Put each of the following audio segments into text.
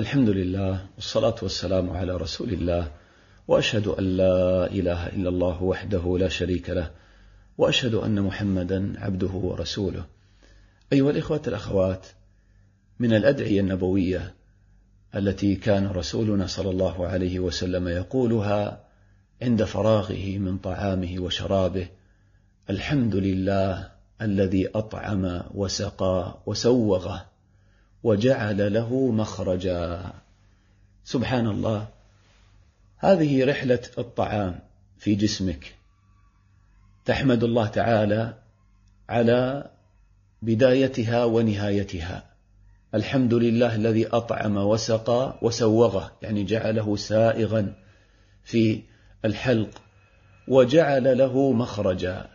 الحمد لله والصلاة والسلام على رسول الله وأشهد أن لا إله إلا الله وحده لا شريك له وأشهد أن محمدا عبده ورسوله. أيها الإخوة الأخوات من الأدعية النبوية التي كان رسولنا صلى الله عليه وسلم يقولها عند فراغه من طعامه وشرابه الحمد لله الذي أطعم وسقى وسوغه وجعل له مخرجا. سبحان الله. هذه رحلة الطعام في جسمك. تحمد الله تعالى على بدايتها ونهايتها. الحمد لله الذي أطعم وسقى وسوغه يعني جعله سائغا في الحلق وجعل له مخرجا.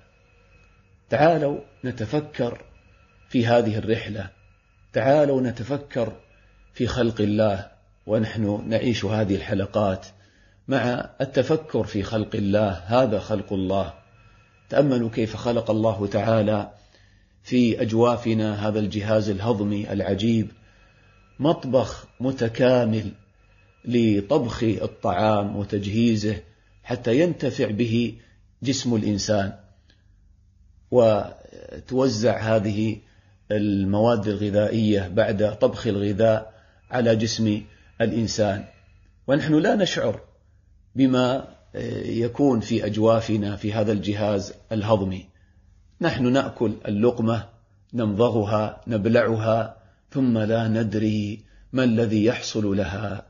تعالوا نتفكر في هذه الرحلة. تعالوا نتفكر في خلق الله ونحن نعيش هذه الحلقات مع التفكر في خلق الله. هذا خلق الله. تأملوا كيف خلق الله تعالى في أجوافنا. هذا الجهاز الهضمي العجيب. مطبخ متكامل لطبخ الطعام وتجهيزه حتى ينتفع به جسم الإنسان وتوزع هذه المواد الغذائية بعد طبخ الغذاء على جسم الإنسان. ونحن لا نشعر بما يكون في أجوافنا في هذا الجهاز الهضمي. نحن نأكل اللقمة نمضغها نبلعها ثم لا ندري ما الذي يحصل لها.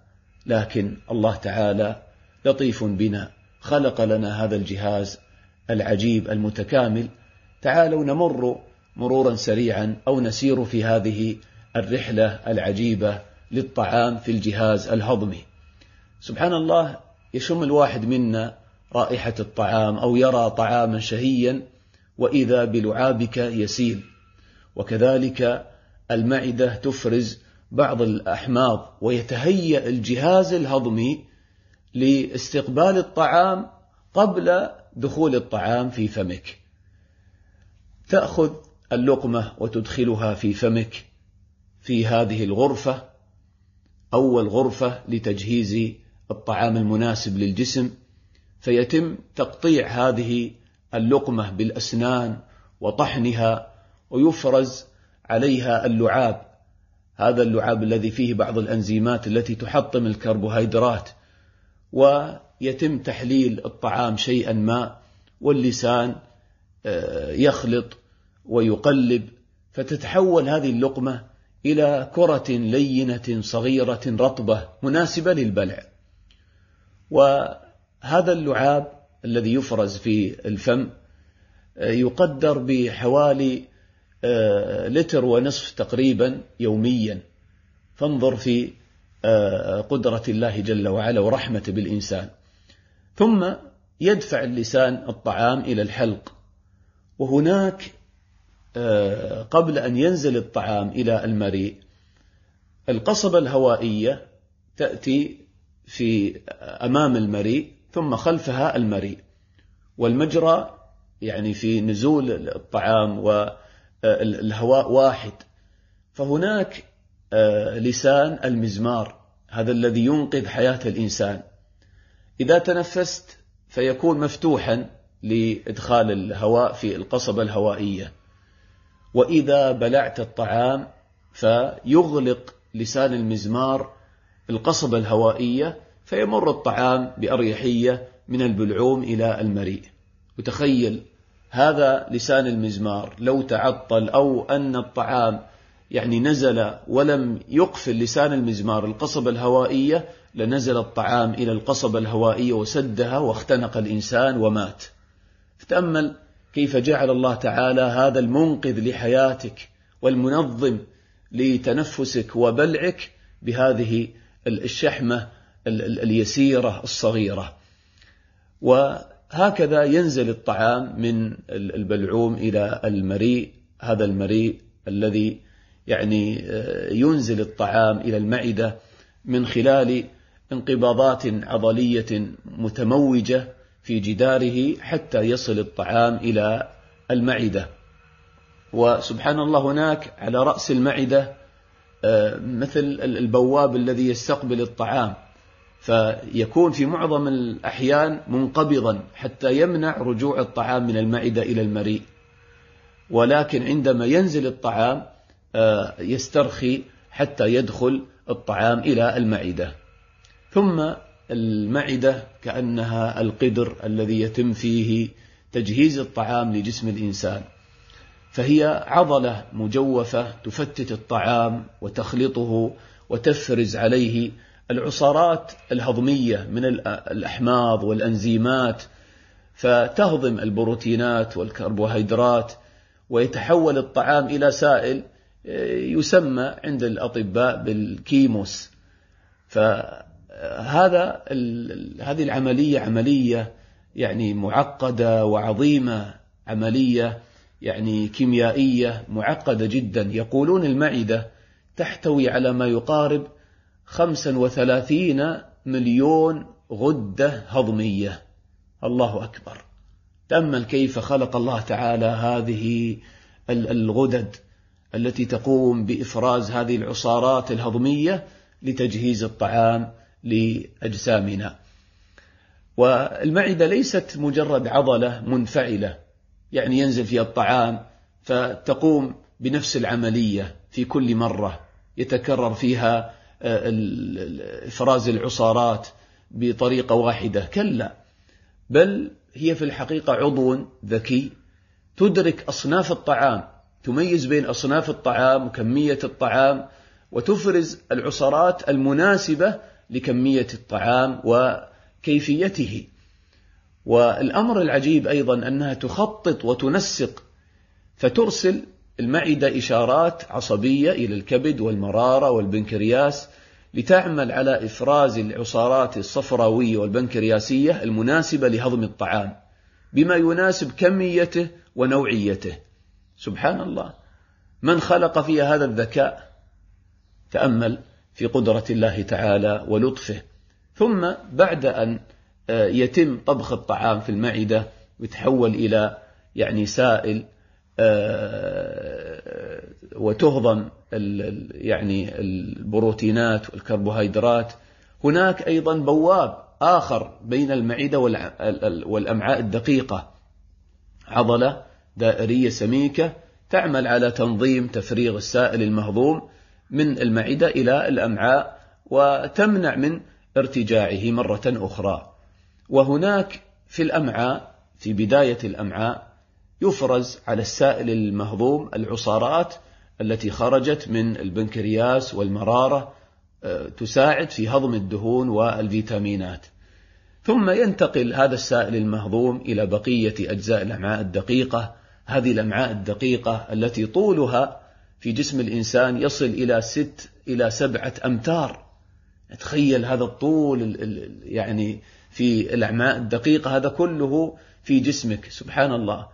لكن الله تعالى لطيف بنا خلق لنا هذا الجهاز العجيب المتكامل. تعالوا نمر مرورا سريعا أو نسير في هذه الرحلة العجيبة للطعام في الجهاز الهضمي. سبحان الله يشم الواحد منا رائحة الطعام أو يرى طعاما شهيا وإذا بلعابك يسيل وكذلك المعدة تفرز بعض الأحماض ويتهيأ الجهاز الهضمي لاستقبال الطعام قبل دخول الطعام في فمك. تأخذ اللقمة وتدخلها في فمك في هذه الغرفة أول غرفة لتجهيز الطعام المناسب للجسم فيتم تقطيع هذه اللقمة بالأسنان وطحنها ويفرز عليها اللعاب. هذا اللعاب الذي فيه بعض الأنزيمات التي تحطم الكربوهيدرات ويتم تحليل الطعام شيئا ما واللسان يخلط ويقلب فتتحول هذه اللقمة إلى كرة لينة صغيرة رطبة مناسبة للبلع. وهذا اللعاب الذي يفرز في الفم يقدر بحوالي لتر ونصف تقريبا يوميا. فانظر في قدرة الله جل وعلا ورحمته بالإنسان. ثم يدفع اللسان الطعام إلى الحلق. وهناك قبل أن ينزل الطعام إلى المريء القصبة الهوائية تأتي في أمام المريء ثم خلفها المريء والمجرى يعني في نزول الطعام والهواء واحد. فهناك لسان المزمار هذا الذي ينقذ حياة الإنسان. إذا تنفست فيكون مفتوحا لإدخال الهواء في القصبة الهوائية. وإذا بلعت الطعام فيغلق لسان المزمار القصبة الهوائية فيمر الطعام بأريحية من البلعوم إلى المريء. وتخيل هذا لسان المزمار لو تعطل أو أن الطعام يعني نزل ولم يقفل لسان المزمار القصبة الهوائية لنزل الطعام إلى القصبة الهوائية وسدها واختنق الإنسان ومات. تأمل كيف جعل الله تعالى هذا المنقذ لحياتك والمنظم لتنفسك وبلعك بهذه الشحمة اليسيرة الصغيرة. وهكذا ينزل الطعام من البلعوم إلى المريء هذا المريء الذي يعني ينزل الطعام إلى المعدة من خلال انقباضات عضلية متموجة في جداره حتى يصل الطعام إلى المعدة. وسبحان الله هناك على رأس المعدة مثل البواب الذي يستقبل الطعام. فيكون في معظم الأحيان منقبضا حتى يمنع رجوع الطعام من المعدة إلى المريء. ولكن عندما ينزل الطعام يسترخي حتى يدخل الطعام إلى المعدة. ثم المعدة كأنها القدر الذي يتم فيه تجهيز الطعام لجسم الإنسان. فهي عضلة مجوفة تفتت الطعام وتخلطه وتفرز عليه العصارات الهضمية من الأحماض والأنزيمات فتهضم البروتينات والكربوهيدرات ويتحول الطعام إلى سائل يسمى عند الأطباء بالكيموس. فهذا هذه العملية عملية يعني معقدة وعظيمة عملية يعني كيميائية معقدة جدا. يقولون المعدة تحتوي على ما يقارب 35 مليون غدة هضمية. الله أكبر. تأمل كيف خلق الله تعالى هذه الغدد التي تقوم بإفراز هذه العصارات الهضمية لتجهيز الطعام لأجسامنا. والمعدة ليست مجرد عضلة منفعلة يعني ينزل فيها الطعام فتقوم بنفس العملية في كل مرة يتكرر فيها إفراز العصارات بطريقة واحدة. كلا بل هي في الحقيقة عضو ذكي تدرك أصناف الطعام تميز بين أصناف الطعام وكمية الطعام وتفرز العصارات المناسبة لكمية الطعام وكيفيته. والأمر العجيب أيضا أنها تخطط وتنسق فترسل المعدة إشارات عصبية إلى الكبد والمرارة والبنكرياس لتعمل على إفراز العصارات الصفراوية والبنكرياسية المناسبة لهضم الطعام بما يناسب كميته ونوعيته. سبحان الله. من خلق فيها هذا الذكاء؟ تأمل. في قدرة الله تعالى ولطفه. ثم بعد أن يتم طبخ الطعام في المعدة ويتحول إلى يعني سائل وتهضم يعني البروتينات والكربوهيدرات هناك أيضا بواب آخر بين المعدة والأمعاء الدقيقة. عضلة دائرية سميكة تعمل على تنظيم تفريغ السائل المهضوم من المعدة إلى الأمعاء وتمنع من ارتجاعه مرة أخرى. وهناك في الأمعاء في بداية الأمعاء يفرز على السائل المهضوم العصارات التي خرجت من البنكرياس والمرارة آه، تساعد في هضم الدهون والفيتامينات. ثم ينتقل هذا السائل المهضوم إلى بقية أجزاء الأمعاء الدقيقة. هذه الأمعاء الدقيقة التي طولها في جسم الإنسان يصل إلى ست إلى سبعة أمتار. تخيل هذا الطول يعني في الأعماء الدقيقة هذا كله في جسمك سبحان الله.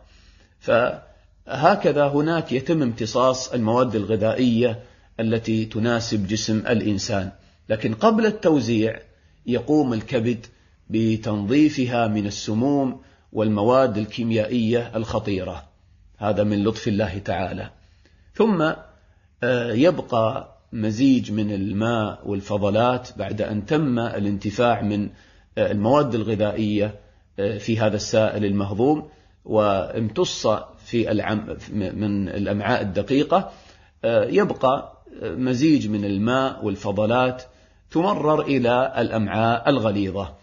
فهكذا هناك يتم امتصاص المواد الغذائية التي تناسب جسم الإنسان. لكن قبل التوزيع يقوم الكبد بتنظيفها من السموم والمواد الكيميائية الخطيرة. هذا من لطف الله تعالى. ثم آه، يبقى مزيج من الماء والفضلات بعد أن تم الانتفاع من آه، المواد الغذائية آه، في هذا السائل المهضوم وامتص في العم من الأمعاء الدقيقة يبقى مزيج من الماء والفضلات تمرر إلى الأمعاء الغليظة.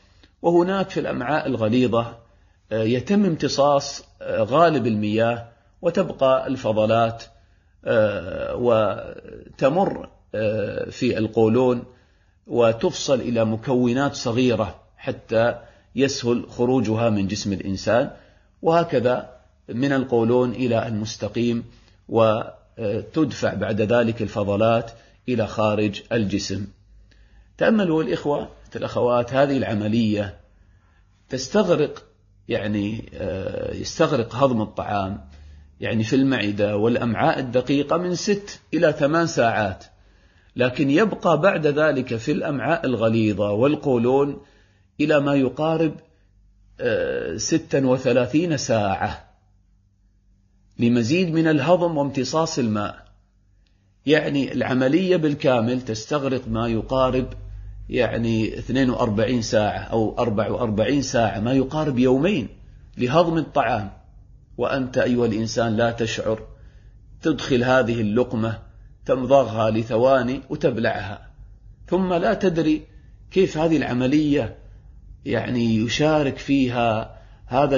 وهناك في الأمعاء الغليظة يتم امتصاص غالب المياه وتبقى الفضلات وتمر آه، في القولون وتفصل إلى مكونات صغيرة حتى يسهل خروجها من جسم الإنسان. وهكذا من القولون إلى المستقيم وتدفع بعد ذلك الفضلات إلى خارج الجسم. تأملوا الإخوة الأخوات هذه العملية تستغرق يعني آه، يستغرق هضم الطعام. يعني في المعدة والأمعاء الدقيقة من ست إلى ثمان ساعات. لكن يبقى بعد ذلك في الأمعاء الغليظة والقولون إلى ما يقارب آه، ستا وثلاثين ساعة. لمزيد من الهضم وامتصاص الماء. يعني العملية بالكامل تستغرق ما يقارب يعني 42 ساعة أو 44 ساعة ما يقارب يومين لهضم الطعام. وأنت أيها الإنسان لا تشعر تدخل هذه اللقمة تمضغها لثواني وتبلعها. ثم لا تدري كيف هذه العملية يعني يشارك فيها هذا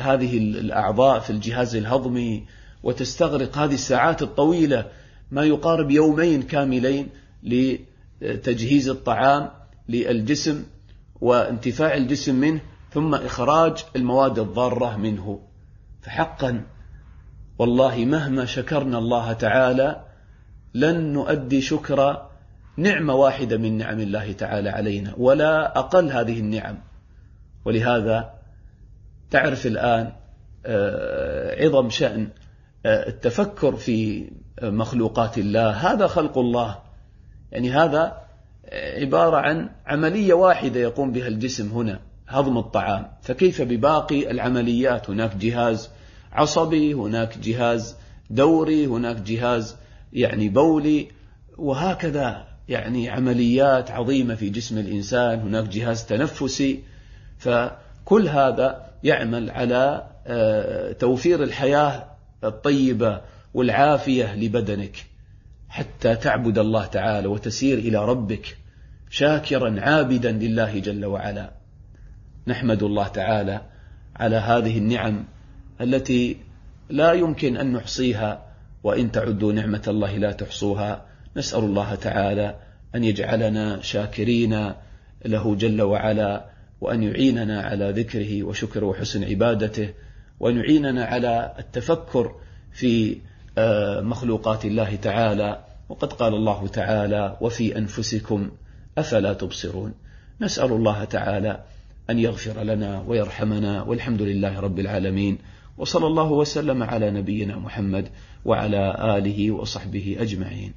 هذه الأعضاء في الجهاز الهضمي وتستغرق هذه الساعات الطويلة ما يقارب يومين كاملين لتجهيز الطعام للجسم وانتفاع الجسم منه ثم إخراج المواد الضارة منه. فحقا والله مهما شكرنا الله تعالى لن نؤدي شكر نعمة واحدة من نعم الله تعالى علينا ولا أقل هذه النعم. ولهذا تعرف الآن آه، عظم شأن آه، التفكر في مخلوقات الله. هذا خلق الله. يعني هذا عبارة عن عملية واحدة يقوم بها الجسم هنا. هضم الطعام. فكيف بباقي العمليات؟ هناك جهاز عصبي هناك جهاز دوري هناك جهاز يعني بولي وهكذا يعني عمليات عظيمة في جسم الإنسان. هناك جهاز تنفسي. فكل هذا يعمل على آه، توفير الحياة الطيبة والعافية لبدنك حتى تعبد الله تعالى وتسير إلى ربك شاكرا عابدا لله جل وعلا. نحمد الله تعالى على هذه النعم التي لا يمكن أن نحصيها وإن تعدوا نعمة الله لا تحصوها. نسأل الله تعالى أن يجعلنا شاكرين له جل وعلا وأن يعيننا على ذكره وشكره وحسن عبادته وأن يعيننا على التفكر في آه، مخلوقات الله تعالى. وقد قال الله تعالى وفي أنفسكم أفلا تبصرون. نسأل الله تعالى أن يغفر لنا ويرحمنا والحمد لله رب العالمين وصلى الله وسلم على نبينا محمد وعلى آله وصحبه أجمعين